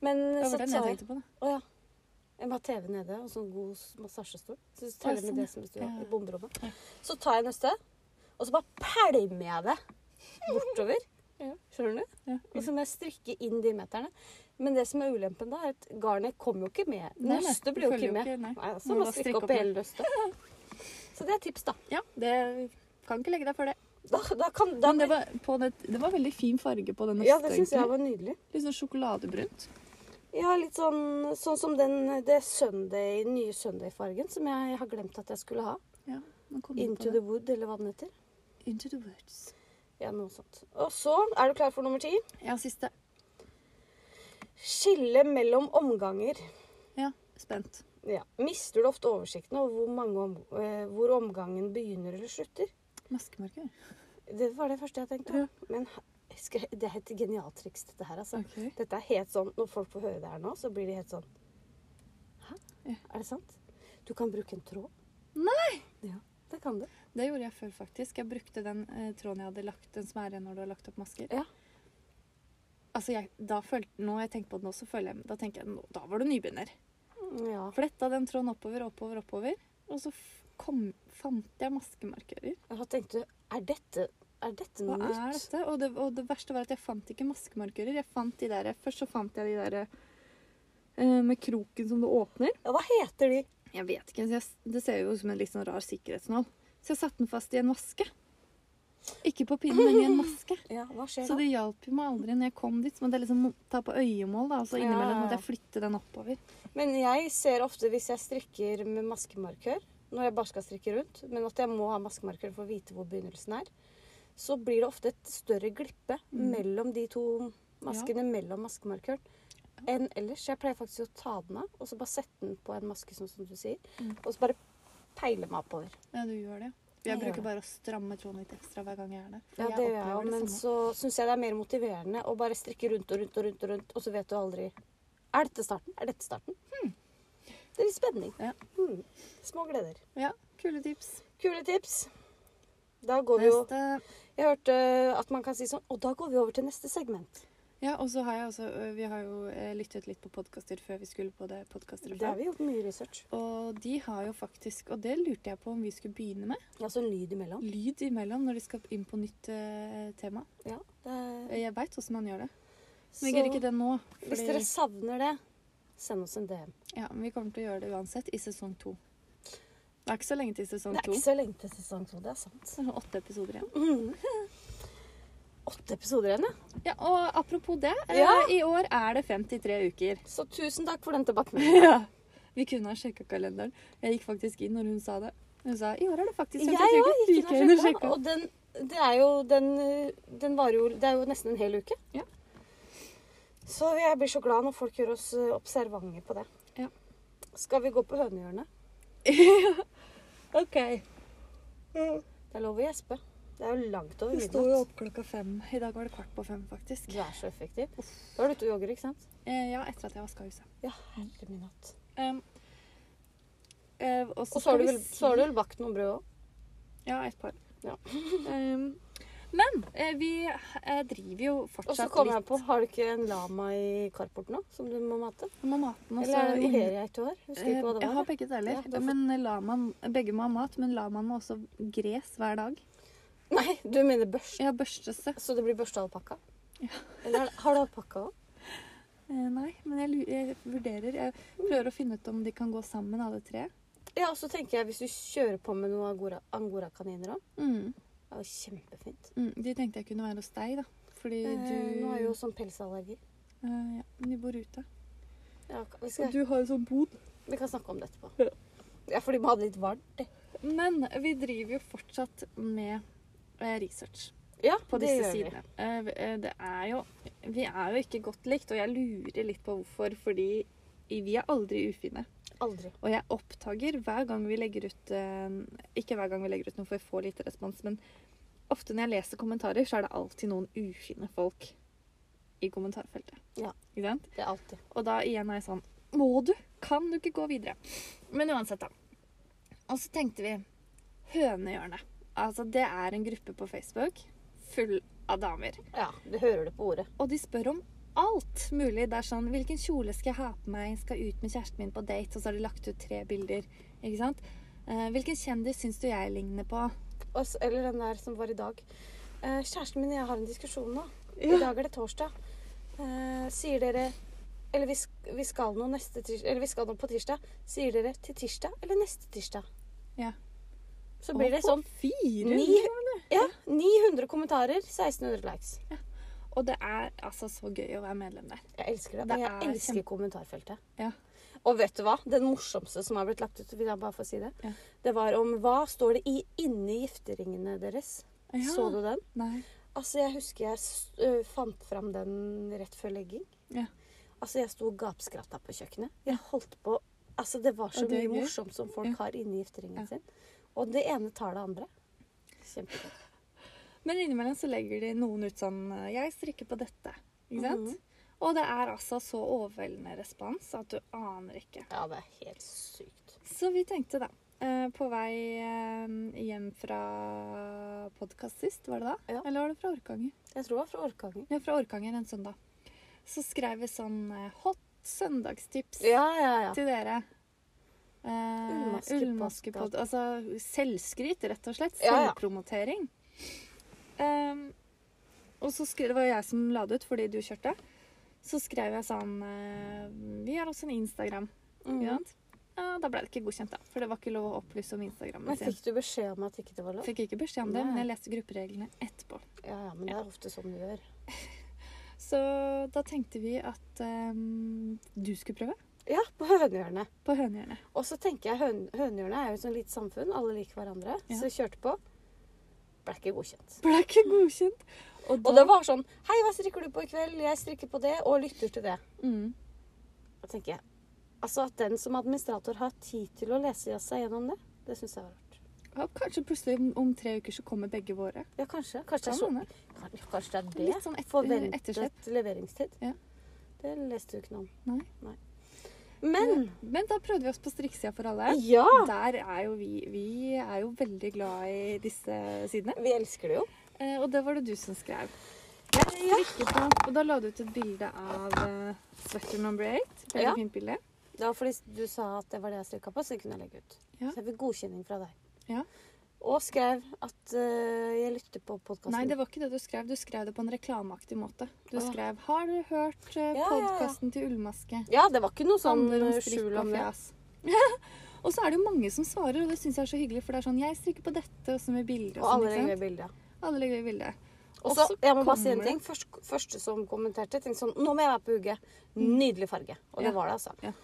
Men Det var den jeg tenkte på. da. Å ja. Jeg må ha TV nede og sånn god massasjestol. Så teller sånn, med det som i stua, i bomberommet. Så tar jeg nøstet, og så bare pælmer jeg det bortover. Ja. Skjønner du? Ja. Og så må jeg strikke inn de meterne. Men det som er ulempen da, er at garnet kommer jo ikke med. Nøstet blir jo ikke med. ikke, nei. Nei, så Må må strikke opp opp hele nøstet. Så det er tips, da. Ja, det kan ikke legge deg for det. Da, da kan, da, Men det var, på det, det var veldig fin farge på den nøstet. ja, det syns jeg var nydelig. Litt sånn sjokoladebrunt. Ja, litt sånn, sånn som den det Sunday, nye Sunday-fargen som jeg har glemt at jeg skulle ha. Ja, jeg Into the Wood, eller hva den heter. Into the woods. Ja, noe sånt. Og så er du klar for nummer ti. Ja, siste. Skille mellom omganger. Ja, spent. Ja. Mister du ofte oversikten over hvor, om, eh, hvor omgangen begynner eller slutter? Maskemarker. Det var det første jeg tenkte. Ja. Men det er et genialt triks, dette her. altså. Okay. Dette er helt sånn, Når folk får høre det her nå, så blir de helt sånn Hæ? Ja. Er det sant? Du kan bruke en tråd. Nei! Ja, det kan du. Det gjorde jeg før, faktisk. Jeg brukte den eh, tråden jeg hadde lagt, den som er igjen når du har lagt opp masker. Ja. Altså, jeg, da følte, nå jeg tenkt på det nå, så føler jeg, da tenker jeg, nå, da var du nybegynner. Ja. Fletta den tråden oppover, oppover, oppover. Og så kom, fant jeg maskemarkører. Jeg tenkte du, er dette, er dette Hva noe er dette? Og det, og det verste var at jeg fant ikke maskemarkører. Jeg fant de der, Først så fant jeg de der eh, med kroken som du åpner. Ja, hva heter de? Jeg vet ikke, Det ser jo ut som en litt sånn rar sikkerhetsnål. Så jeg satte den fast i en maske. Ikke på pinnen, men i en maske. Ja, hva skjer Så det hjalp jo meg aldri når jeg kom dit. Så måtte jeg liksom ta på øyemål, da, og så innimellom ja, måtte jeg flytte den oppover. Men jeg ser ofte hvis jeg strikker med maskemarkør, når jeg bare skal strikke rundt, men at jeg må ha maskemarkør for å vite hvor begynnelsen er, så blir det ofte et større glippe Mm. mellom de to maskene mellom maskemarkøren enn ellers. Jeg pleier faktisk å ta den av, og så bare sette den på en maske, sånn som du sier, Mm. og så bare peile meg oppover. Ja, du gjør det. Jeg Jeg bruker bare å stramme tråden litt ekstra hver gang jeg er der. Ja, det gjør jeg òg, men så syns jeg det er mer motiverende å bare strikke rundt og rundt og rundt, og rundt, og så vet du aldri Er dette starten? Er dette starten? Det er litt spenning. Ja. Hmm. Små gleder. Ja, kule tips. Kule tips. Da går vi jo Jeg hørte at man kan si sånn Og da går vi over til neste segment. Ja, og så har jeg også Vi har jo lyttet litt på podkaster før vi skulle på det podkastere Det har vi gjort mye research. Og de har jo faktisk Og det lurte jeg på om vi skulle begynne med. Ja, så lyd imellom. Lyd imellom når de skal inn på nytt uh, tema. Ja, det Jeg veit åssen man gjør det. Men jeg gjør ikke det nå. Hvis dere savner det, send oss en DM. Ja, men Vi kommer til å gjøre det uansett i sesong to. Det er ikke så lenge til sesong to. Det er to. ikke så lenge til sesong to, det er sant. Det er åtte episoder igjen. Mhm. Åtte episoder igjen, ja. Ja, Og apropos det, eh, Ja. i år er det 53 uker. Så tusen takk for den tilbakemeldingen. Ja. Vi kunne ha sjekka kalenderen. Jeg gikk faktisk inn når hun sa det. Hun sa i år er det faktisk 53 uker. Jeg gikk inn og sjekka. Og den, det er jo den, den varer jo Det er jo nesten en hel uke. Ja. Så jeg blir så glad når folk gjør oss eh, observante på det. Ja. Skal vi gå på hønehjørnet? OK. Det er lov å gjespe. Det er jo langt over midnatt. Vi sto jo opp klokka fem. I dag var det kvart på fem, faktisk. Du er så effektiv. Da er du ute og jogger, ikke sant? Eh, ja, etter at jeg vaska huset. Ja, herre min hatt. Um, eh, og så har du vel, si- så har du vel bakt noen brød òg? Ja, et par. Ja. um, men eh, vi eh, driver jo fortsatt litt Og så kommer jeg på, har du ikke en lama i carporten nå, som du må mate? Jeg må mate også Eller er det et år? du har? Husker ikke hva det Eh, Jeg har begge deler. Ja, får... men lamaen, begge må ha mat, men lamaen må også gres hver dag. Nei, du mener børst. Ja, børstese. Så det blir børsta alpakka? Ja. Eller er- har du alpakka òg? Eh, nei, men jeg, jeg vurderer Jeg prøver å finne ut om de kan gå sammen, alle tre. Ja, og så tenker jeg hvis du kjører på med noen angora- angorakaniner òg. Mm. Det jo kjempefint. Mm. De tenkte jeg kunne være hos deg, da. Fordi Eh, du nå er jo sånn pelsallergi. Eh, Ja, men de bor ute. Ja, vi, skal, du har jo sånn bod. vi kan snakke om det etterpå. Ja. Ja, må ha det litt varmt. Men vi driver jo fortsatt med research Ja, på det disse gjør sidene. Eh, eh, Det er jo Vi er jo ikke godt likt, og jeg lurer litt på hvorfor. Fordi vi er aldri ufine. Aldri. Og jeg oppdager hver gang vi legger ut eh, Ikke hver gang vi legger ut noe for jeg får lite respons, men ofte når jeg leser kommentarer, så er det alltid noen ufine folk i kommentarfeltet. Ja. Ikke sant? Det er alltid. Og da igjen er jeg sånn Må du? Kan du ikke gå videre? Men uansett, da. Og så tenkte vi Hønehjørnet. Altså, det er en gruppe på Facebook full av damer. Ja, du hører det på ordet. Og de spør om alt mulig. Det er sånn Hvilken kjole skal jeg ha på meg? Skal ut med kjæresten min på date? Og så har de lagt ut tre bilder. Ikke sant? Eh, hvilken kjendis syns du jeg ligner på? Også, eller den der som var i dag. Eh, kjæresten min og jeg har en diskusjon nå. Ja. I dag er det torsdag. Eh, sier dere Eller vi, vi skal nå neste tirsdag Eller vi skal nå på tirsdag. Sier dere til tirsdag eller neste tirsdag? Ja. Så blir det sånn fire. Ni- Ja, 900 kommentarer, 1600 likes. Og det er altså så gøy å være medlem der. Jeg elsker det. Det jeg er elsker kjempe- kommentarfeltet. Ja. Og vet du hva? Den morsomste som har blitt lagt ut, vil jeg bare få si det, Ja. det var om hva står det i, inni gifteringene deres. Ja. Så du den? Nei. Altså, jeg husker jeg fant fram den rett før legging. Ja. Altså, jeg sto og gapskratta på kjøkkenet. Jeg holdt på Altså, det var så det mye morsomt som folk Ja. har inni gifteringen Ja. sin. Og det ene tar det andre. Kjempefint. Men innimellom så legger de noen ut sånn eh, Jeg strikker på dette. Ikke sant? Mhm. Og det er altså så overveldende respons at du aner ikke. Ja, det er helt sykt. Så vi tenkte da, eh, på vei eh, hjem fra podkast sist, var det da? Ja. Eller var det fra Orkanger? Jeg tror det var fra Orkanger. Ja, fra Orkanger en søndag. Så skrev vi sånn hot søndagstips Ja, ja, ja. til dere. Eh, Ullmaskepod- Ullmaskepod. Altså selvskryt, rett og slett. Ja, ja. Selvpromotering. Um, og så skrev, Det var jeg som la det ut fordi du kjørte. Så skrev jeg sånn eh, Vi har også en Instagram. Mm. Ja, da ble det ikke godkjent, da. For det var ikke lov å opplyse om Instagram. Men fikk du beskjed om at ikke det var lov? Fikk ikke beskjed om det, Nei. men jeg leste gruppereglene etterpå. Ja, ja, men det er ofte sånn du gjør. Så da tenkte vi at um, du skulle prøve Ja, på hønehjørnet. på Hønehjørnet. Og så tenker jeg høn, Hønehjørnet er jo et sånt lite samfunn. Alle liker hverandre. Ja. Så jeg kjørte på. Ble ikke godkjent. Ble ikke godkjent. Og da Og det var sånn Hei, hva strikker du på i kveld? Jeg strikker på det, og lytter til det. mm, Da tenker jeg Altså at den som administrator har tid til å lese seg gjennom det, det syns jeg var rart. ja, Kanskje plutselig om, om tre uker så kommer begge våre. Ja, kanskje. Kanskje det er, så, kanskje det er det? Litt sånn et, Forventet etterslep. leveringstid. Ja. Det leste du ikke noe om. Nei. Men Men da prøvde vi oss på strikkesida for alle. ja! Der er jo vi Vi er jo veldig glad i disse sidene. Vi elsker det jo. Eh, og det var det du som skrev. Ja. På, og da la du ut et bilde av uh, sweater number eight. Veldig Ja. fint bilde. Det var fordi du sa at det var det jeg strikka på, så det kunne jeg legge ut. Ja. Så jeg fikk godkjenning fra deg. Ja. Og skrev at uh, jeg lytter på podkasten. Nei, det var ikke det du skrev. Du skrev det på en reklameaktig måte. Du skrev 'Har du hørt uh, Ja, ja, ja. til Ullmaske?' Ja, det var ikke noe sånn eh, skjul om det. og så er det jo mange som svarer, og det syns jeg er så hyggelig. For det er sånn 'Jeg strikker på dette', og så med bilder. Og Og, alle legger ved bildet. alle legger ved bildet. Og så, jeg må bare si en ting. Først, første som kommenterte, tenkte sånn Nå må jeg være på hugget. Nydelig farge. Og det. Var det, altså.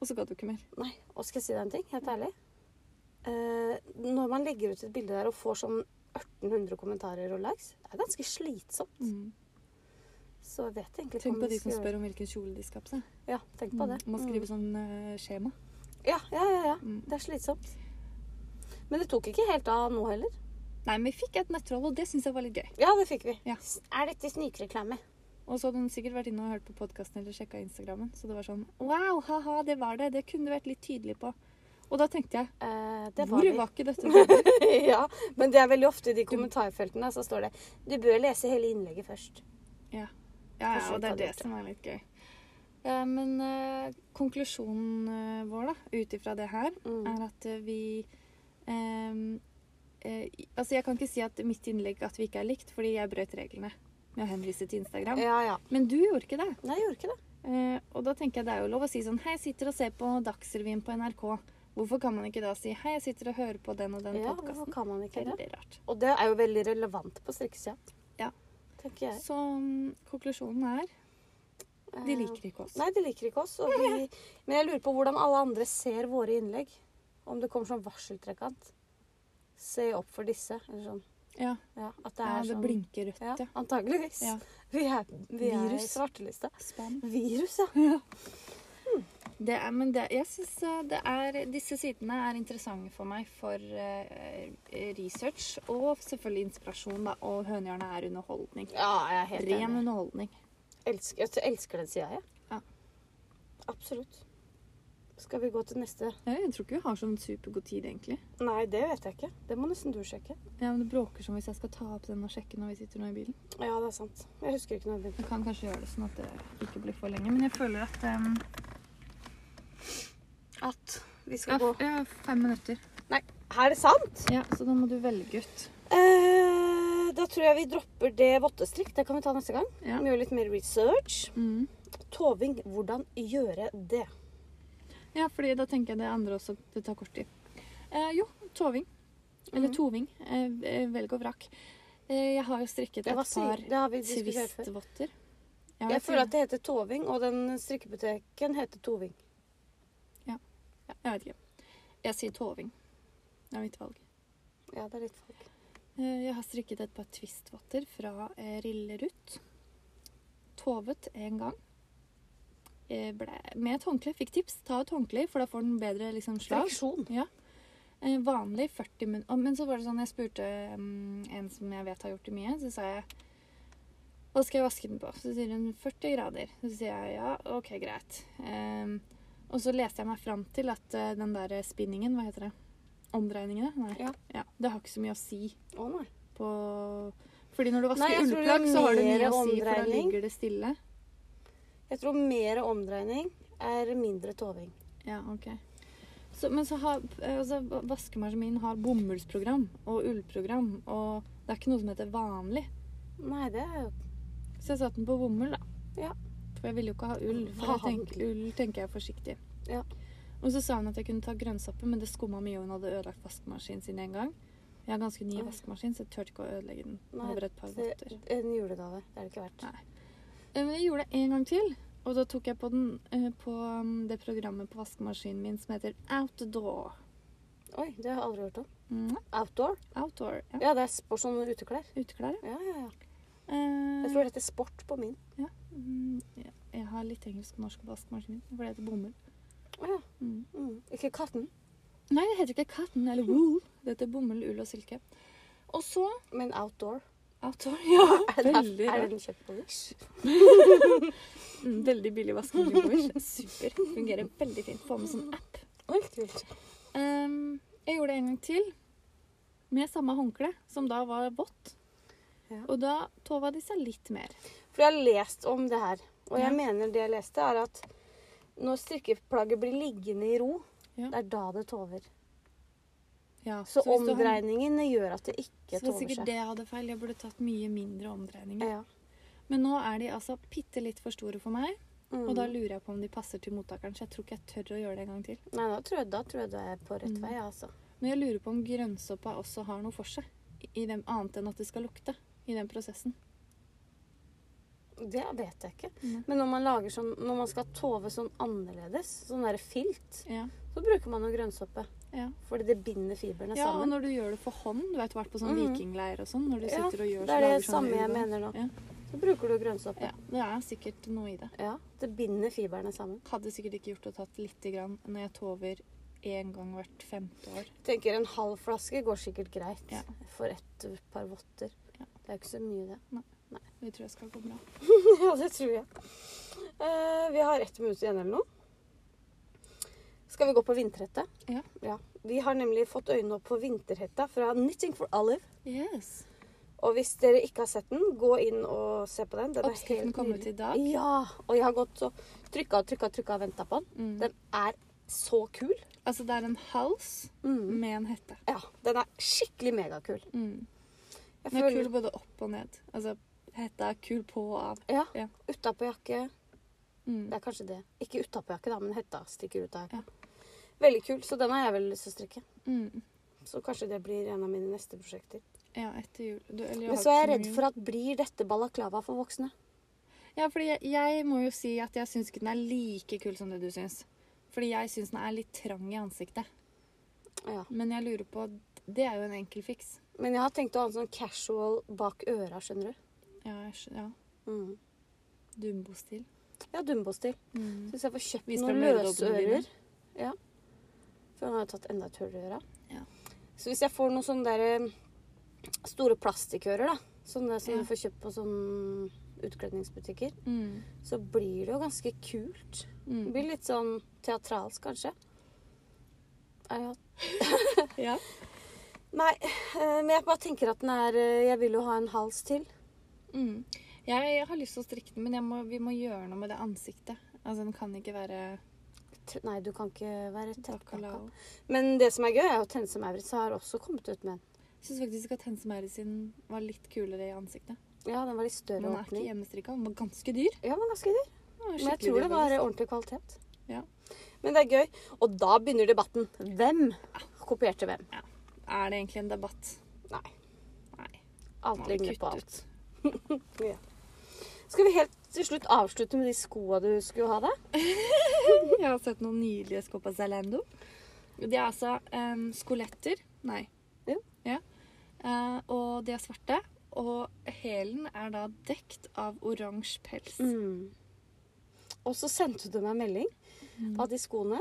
Og så ga du ikke mer. Nei. Og skal jeg si deg en ting, helt ærlig? Eh, når man legger ut et bilde der og får sånn 1800 kommentarer og likes, det er ganske slitsomt. Mm. Så jeg vet egentlig Tenk på de som spør om hvilken kjole de skal på seg. Ja, tenk på det. Mm. Må skrive Mm. sånn uh, skjema. Ja, ja, ja, ja. Mm. Det er slitsomt. Men det tok ikke helt av nå heller. Nei, men vi fikk et nettroll, og det syns jeg var litt gøy. Ja, det fikk vi. Ja. Er dette snikreklame? Og så hadde hun sikkert vært inne og hørt på podkasten eller sjekka Instagrammen. Så det var sånn Wow, ha-ha, det var det. Det kunne du vært litt tydelig på. Og da tenkte jeg Eh, det Hvor var var, ikke dette ja, men det er veldig ofte i de kommentarfeltene så står det Du bør lese hele innlegget først. Ja, ja, ja og det er det som er litt gøy. Eh, men eh, konklusjonen eh, vår da, ut ifra det her, Mm. er at eh, vi eh, eh, Altså, jeg kan ikke si at mitt innlegg at vi ikke er likt, fordi jeg brøt reglene med å henvise til Instagram. Ja, ja. Men du gjorde ikke det. Nei, jeg gjorde ikke det. Eh, og da tenker jeg det er jo lov å si sånn Hei, jeg sitter og ser på Dagsrevyen på NRK. Hvorfor kan man ikke da si Hei, jeg sitter og hører på den og den Ja, podkasten? Hvorfor kan man ikke det? Veldig rart. Og det er jo veldig relevant på strikkesida. Ja. Tenker jeg. Så mm, konklusjonen er de Eh, liker ikke oss. Nei, de liker ikke oss. Vi, men jeg lurer på hvordan alle andre ser våre innlegg. Om det kommer sånn varseltrekant. Se opp for disse. Eller sånn. Ja, Ja, at det ja det sånn blinker rødt, Ja, ja. antageligvis. Vi er, vi er i. Spam. Virus, ja. Det er, men det, jeg syns eh, det Disse sidene er interessante for meg for eh, research og selvfølgelig inspirasjon, da. Og Hønehjørnet er underholdning. Ja, jeg er helt Ren enig. underholdning. Elsker, jeg elsker den sida, jeg. Ja. Absolutt. Skal vi gå til neste? Jeg tror ikke vi har sånn supergod tid, egentlig. Nei, det vet jeg ikke. Det må nesten du sjekke. Ja, men Det bråker som hvis jeg skal ta opp den og sjekke når vi sitter nå i bilen. Ja, det er sant. Jeg husker ikke når begynte. Jeg kan kanskje gjøre det sånn at det ikke blir for lenge. Men jeg føler at um, At vi ja, skal gå ja, fem minutter. Nei, er det sant? Ja, Så da må du velge ut. Eh, da tror jeg vi dropper det vottestrikk. Det kan vi ta neste gang. Ja. Vi gjør litt mer research. Mm. Toving, hvordan gjøre det? Ja, fordi da tenker jeg det andre også det tar kort tid. Eh, jo, toving. Eller mm. toving. Eh, eh, velg og vrak. Eh, jeg har jo strikket et par før. twistvotter. Jeg føler at det heter toving, og den strikkebutikken heter toving. Ja, jeg vet ikke. Jeg sier toving. Det er mitt valg. Ja, det er litt folk. Eh, jeg har strikket et par twistvotter fra eh, Rillerut. Tovet en gang. Eh, ble, med et håndkle. Fikk tips. Ta et håndkle, for da får den bedre liksom, slag. Friksjon. Ja. Eh, vanlig 40 minutter. Men så var det sånn, jeg spurte um, en som jeg vet har gjort det mye, så sa jeg hva skal jeg vaske den på? Så sier hun 40 grader. Så sier jeg ja, OK, greit. Ehm, og så leste jeg meg fram til at uh, den der spinningen, hva heter det? Omdreiningene? Nei. Ja. Det har ikke så mye å si Å nei. på Fordi når du vasker Nei, ullplagg, så har det mye å si, for da ligger det stille. Jeg tror mer omdreining er mindre toving. Ja, ok. Så, men så har altså, vaskemaskinen har bomullsprogram og ullprogram, og det er ikke noe som heter vanlig. Nei, det er jo Så jeg satte den på bomull, da. Ja. For jeg ville jo ikke ha ull. For jeg tenker, ull tenker jeg er forsiktig. Ja. Og så sa hun at jeg kunne ta grønnsappe, men det skumma mye, og hun hadde ødelagt vaskemaskinen sin en gang. Jeg har ganske ny vaskemaskin, så jeg turte ikke å ødelegge den Nei, over et par votter. en julegave. Det er det ikke verdt. Nei. Eh, Men jeg gjorde det en gang til. Og da tok jeg på, den, eh, på um, det programmet på vaskemaskinen min som heter Outdoor. Oi, det har jeg aldri hørt om. Mm, Outdoor? outdoor, ja. Ja, det er sport som uteklær. Uteklær, ja. Ja, ja, ja. Eh, Jeg tror det heter sport på min. ja. Mm, ja. Jeg har litt engelsk og norsk på vaskemaskinen, for det heter bomull. Oh, ja. Mm. Mm. Ikke katten, Nei, det heter ikke cotton eller wool. Det heter bomull, ull og silke. Og så men outdoor. outdoor. Ja, veldig er den kjøpt på Wish? Mm, Veldig billig vaskemaskin. på Wish. Super. Fungerer veldig fint. Få med sånn app. Oi. Ehm, jeg gjorde det en gang til med samme håndkle, som da var vått. Ja. Og da tova de seg litt mer. For jeg har lest om det her, og jeg Ja. mener det jeg leste, er at når strikkeplagget blir liggende i ro, Ja. det er da det tover. Ja, Så, så du har- gjør at det ikke Så det er tover sikkert seg. det jeg hadde feil. Jeg burde tatt mye mindre omdreininger. Ja. Men nå er de altså bitte litt for store for meg. Mm. Og da lurer jeg på om de passer til mottakeren, så jeg tror ikke jeg tør å gjøre det en gang til. Nei, da tror jeg, da tror jeg du er på rett Mm. vei, altså. Men jeg lurer på om grønnsåpa også har noe for seg. I dem, annet enn at det skal lukte i den prosessen. Det vet jeg ikke. Mm. Men når man lager sånn, når man skal tove sånn annerledes, sånn der filt, Ja. så bruker man jo grønnsåpe. ja. Fordi det binder fibrene ja, og når du gjør det for hånd, du vet, vært på sånn mm. vikingleir og sånn, når du Ja, sitter og gjør Det er det sånn samme jeg mener nå. Ja. Så bruker du grønnsåpe. Ja, det er sikkert noe i det. Ja, det binder fibrene sammen. Hadde sikkert ikke gjort å tatt lite grann når jeg tover én gang hvert femte år. tenker en halv flaske går sikkert greit Ja. for et par votter. Ja. Det er ikke så mye, det. Det tror jeg skal gå bra. ja, det tror jeg. Uh, vi har ett minutt igjen eller noe. Skal vi gå på vinterhette? Ja. Vi har nemlig fått øynene opp for vinterhetta fra Knitting for Olive. Yes. Og hvis dere ikke har sett den, gå inn og se på den. Den Oppskriften kom ut i dag. Ja, og jeg har gått og trykka og trykka og trykka og venta på den. Mm. Den er så kul. Altså, det er en hals Mm. med en hette. Ja, den er skikkelig megakul. Mm. Den er føler- kul både opp og ned. Altså, hetta er kul på og av. Ja. Ja. Utapå jakke. Mm. Det er kanskje det. Ikke utapå jakke, da, men hetta stikker ut av jakka. Ja. Veldig kul, så den har jeg vel lyst til å strikke. Mm. Så kanskje det blir en av mine neste prosjekter. Ja, etter jul. Du, Men så er jeg redd for at blir dette balaklava for voksne? Ja, fordi jeg, jeg må jo si at jeg syns ikke den er like kul som det du syns. Fordi jeg syns den er litt trang i ansiktet. Ja. Men jeg lurer på Det er jo en enkel fiks. Men jeg har tenkt å ha en sånn casual bak øra, skjønner du. Ja, jeg ja. Mm. Dumbo-stil. Ja, Dumbo-stil. Mm. Syns jeg får kjøpt noen løsører Ja. For han har jo tatt enda et hull i øra. Ja. Så hvis jeg får noen sånne der eh, store plastikkører, da, sånne som Ja. du får kjøpt på sånne utkledningsbutikker, Mm. så blir det jo ganske kult. Det Mm. blir litt sånn teatralsk, kanskje. Ja. Ja. Nei, eh, men jeg bare tenker at den er eh, Jeg vil jo ha en hals til. Mm. Jeg har lyst til å strikke den, men jeg må, vi må gjøre noe med det ansiktet. Altså, Den kan ikke være Nei, du kan ikke være tettpakka. Men det som er gøy, er at Tense Maurits har også kommet ut med en. Jeg syns faktisk at Tense Maurits sin var litt kulere i ansiktet. Ja, den var litt større åpning. den er ikke åpning. hjemmestrikka. Den var ganske dyr. Ja, men ganske dyr. Var Men jeg tror det var faktisk. ordentlig kvalitet. Ja. Men det er gøy. Og da begynner debatten. Hvem kopierte hvem? Er det egentlig en debatt? Nei. Nei. Alt ligner på kutte alt. Skal vi helt til slutt avslutte med de skoa du skulle ha deg? Jeg har sett noen nydelige sko på Zalando. De er altså um, skoletter. Nei. Ja. Ja. Uh, og de er svarte. Og hælen er da dekt av oransje pels. Mm. Og så sendte du meg melding Mm. av de skoene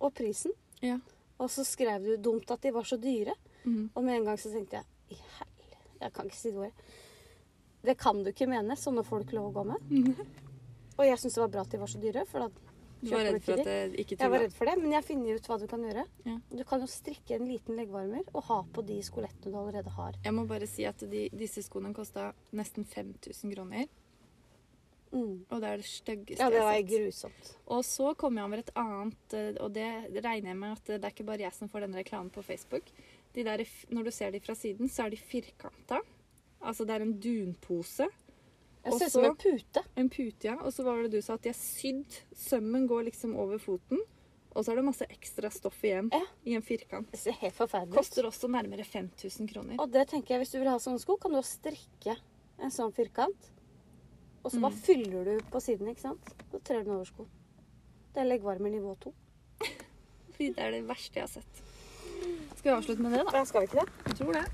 og prisen. Ja. Og så skrev du dumt at de var så dyre. Mm. Og med en gang så tenkte jeg i hel... Jeg kan ikke si det ordet. Det kan du ikke mene. Sånne folk lov å gå med. Mm. Og jeg syns det var bra at de var så dyre, for da Du var redd for at de. det ikke Jeg var redd for det, men jeg finner ut hva du kan gjøre. Ja. Du kan jo strikke en liten leggvarmer og ha på de skolettene du allerede har. Jeg må bare si at de, disse skoene kosta nesten 5000 kroner. Mm. Og det er det styggeste Ja, det jeg var har sett. grusomt. Og så kom jeg over et annet, eh, og det regner jeg med at det er ikke bare jeg som får denne reklamen på Facebook. De der, når du ser de fra siden, så er de firkanta. Altså det er en dunpose. Jeg ser ut som en pute. En pute, ja. Og så var det du sa at de er sydd. Sømmen går liksom over foten. Og så er det masse ekstra stoff igjen Ja. i en firkant. Det ser helt forferdelig ut. Koster også nærmere 5000 kroner. Og det tenker jeg, hvis du vil ha sånne sko, kan du også strikke en sånn firkant. Og så bare Mm. fyller du på siden, ikke sant? Så trer den over skoen. Det er leggvarmer nivå to. Det er det verste jeg har sett. Skal vi avslutte med det, da? Ja, skal vi ikke det? Jeg tror det.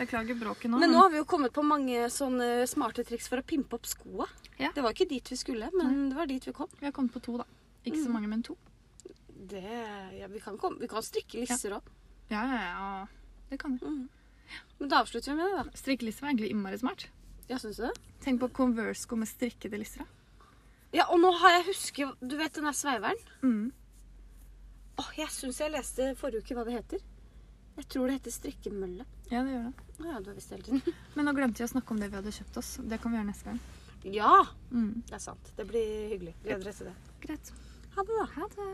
Beklager bråket nå. Men nå har vi jo kommet på mange sånne smarte triks for å pimpe opp skoa. Ja. Det var ikke dit vi skulle, men det var dit vi kom. vi har kommet på to, da. Ikke så Mm. mange, men to. Det, ja, vi, kan komme, vi kan strikke lisser òg. Ja, ja, ja. Det kan vi. Mm. Men da avslutter vi med det, da. Strikkeliste var egentlig innmari smart. Ja, syns du det? Tenk på Converse-sko med strikkede lister. da. Ja, og nå har jeg husket Du vet den der sveiveren? Mm. Åh, jeg syns jeg leste forrige uke hva det heter. Jeg tror det heter strikkemølle. Ja, det gjør det. Ja, du har visst hele tiden. Men nå glemte vi å snakke om det vi hadde kjøpt oss. Det kan vi gjøre neste gang. Ja, Mm. det er sant. Det blir hyggelig. Gleder dere til det. Greit. Ha det, da. Ha det.